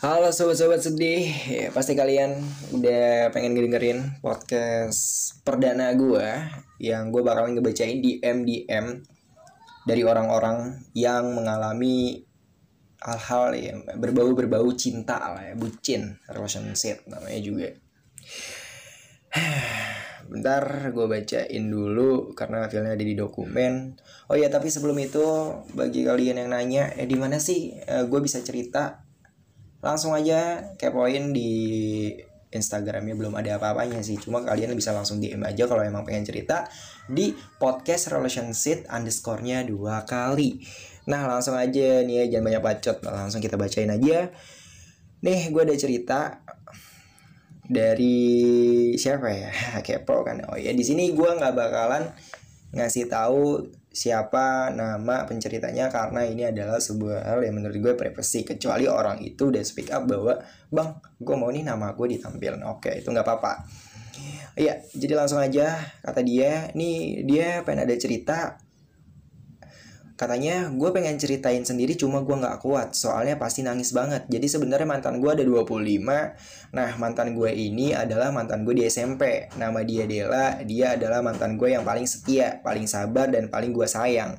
Halo sobat-sobat sedih, ya, pasti kalian udah pengen ngedengerin podcast perdana gue yang gue bakalan ngebacain di MDM dari orang-orang yang mengalami hal-hal yang berbau-berbau cinta lah ya, bucin, relationship namanya juga. Bentar gue bacain dulu karena filenya ada di dokumen. Oh ya tapi sebelum itu bagi kalian yang nanya, eh di mana sih eh, gue bisa cerita langsung aja kepoin di Instagramnya belum ada apa-apanya sih. Cuma kalian bisa langsung DM aja kalau emang pengen cerita di podcast relationship underscore-nya dua kali. Nah langsung aja nih ya jangan banyak bacot. Langsung kita bacain aja. Nih gue ada cerita dari siapa ya? Kepo kan? Oh ya di sini gue nggak bakalan ngasih tahu siapa nama penceritanya karena ini adalah sebuah hal yang menurut gue privasi kecuali orang itu udah speak up bahwa bang gue mau nih nama gue ditampilkan oke itu nggak apa-apa. Iya, jadi langsung aja kata dia, nih dia pengen ada cerita Katanya gue pengen ceritain sendiri cuma gue nggak kuat soalnya pasti nangis banget. Jadi sebenarnya mantan gue ada 25. Nah mantan gue ini adalah mantan gue di SMP. Nama dia Dela. Dia adalah mantan gue yang paling setia, paling sabar dan paling gue sayang.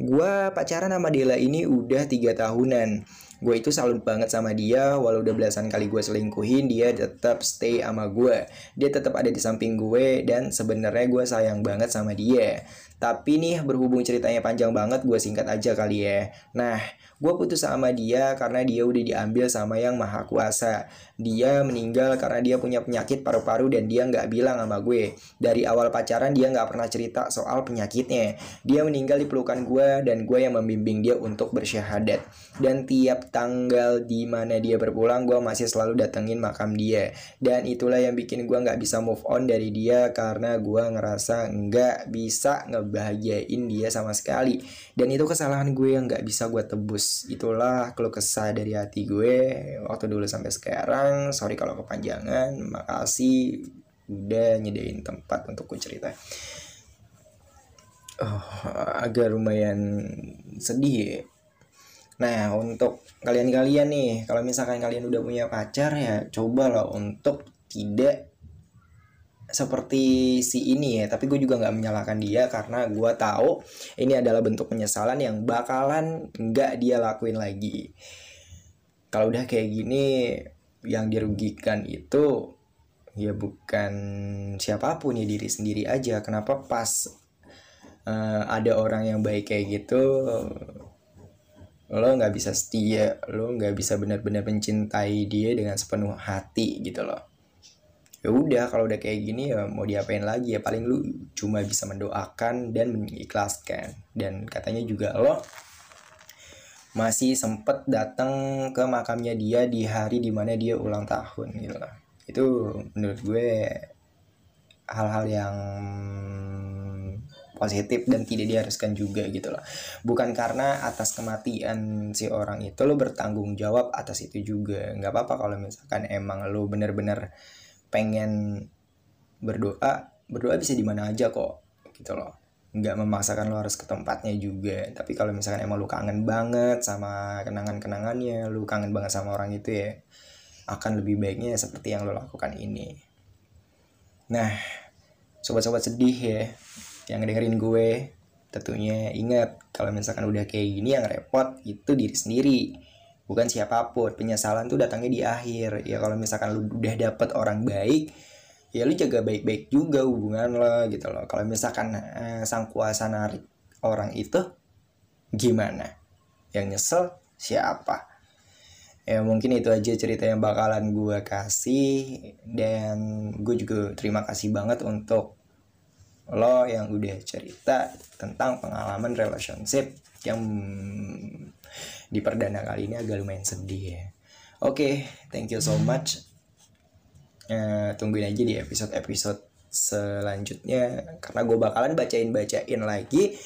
Gue pacaran sama Dela ini udah tiga tahunan gue itu salut banget sama dia walau udah belasan kali gue selingkuhin dia tetap stay sama gue dia tetap ada di samping gue dan sebenarnya gue sayang banget sama dia tapi nih berhubung ceritanya panjang banget gue singkat aja kali ya nah gue putus sama dia karena dia udah diambil sama yang maha kuasa dia meninggal karena dia punya penyakit paru-paru dan dia nggak bilang sama gue. Dari awal pacaran dia nggak pernah cerita soal penyakitnya. Dia meninggal di pelukan gue dan gue yang membimbing dia untuk bersyahadat. Dan tiap tanggal di mana dia berpulang gue masih selalu datengin makam dia. Dan itulah yang bikin gue nggak bisa move on dari dia karena gue ngerasa nggak bisa ngebahagiain dia sama sekali. Dan itu kesalahan gue yang nggak bisa gue tebus. Itulah keluh kesah dari hati gue waktu dulu sampai sekarang sorry kalau kepanjangan makasih udah nyediain tempat untuk gue cerita oh, agak lumayan sedih ya Nah, untuk kalian-kalian nih, kalau misalkan kalian udah punya pacar ya, coba loh untuk tidak seperti si ini ya. Tapi gue juga nggak menyalahkan dia karena gue tahu ini adalah bentuk penyesalan yang bakalan nggak dia lakuin lagi. Kalau udah kayak gini, yang dirugikan itu ya bukan siapa pun ya diri sendiri aja kenapa pas uh, ada orang yang baik kayak gitu lo nggak bisa setia lo nggak bisa benar-benar mencintai dia dengan sepenuh hati gitu loh. Ya udah kalau udah kayak gini ya mau diapain lagi ya? Paling lu cuma bisa mendoakan dan mengikhlaskan. Dan katanya juga lo masih sempet datang ke makamnya dia di hari di mana dia ulang tahun gitu loh. Itu menurut gue hal-hal yang positif dan tidak diharuskan juga gitu loh. Bukan karena atas kematian si orang itu lo bertanggung jawab atas itu juga. Nggak apa-apa kalau misalkan emang lo bener-bener pengen berdoa berdoa bisa di mana aja kok gitu loh. Nggak memaksakan lo harus ke tempatnya juga. Tapi kalau misalkan emang lo kangen banget sama kenangan-kenangannya lo kangen banget sama orang itu ya akan lebih baiknya seperti yang lo lakukan ini. Nah sobat-sobat sedih ya yang dengerin gue tentunya ingat kalau misalkan udah kayak gini yang repot itu diri sendiri. Bukan siapa pun penyesalan tuh datangnya di akhir. Ya kalau misalkan lu udah dapet orang baik ya lu jaga baik-baik juga hubungan lo gitu loh. Kalau misalkan eh, sang kuasa narik orang itu gimana? Yang nyesel siapa? Ya mungkin itu aja cerita yang bakalan gue kasih. Dan gue juga terima kasih banget untuk lo yang udah cerita tentang pengalaman relationship yang di perdana kali ini agak lumayan sedih ya. Oke okay, thank you so much. Uh, tungguin aja di episode-episode selanjutnya karena gue bakalan bacain-bacain lagi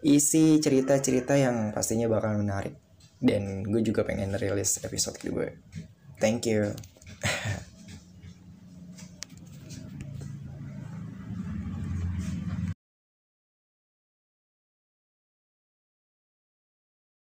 isi cerita-cerita yang pastinya bakal menarik. Dan gue juga pengen rilis episode gue thank you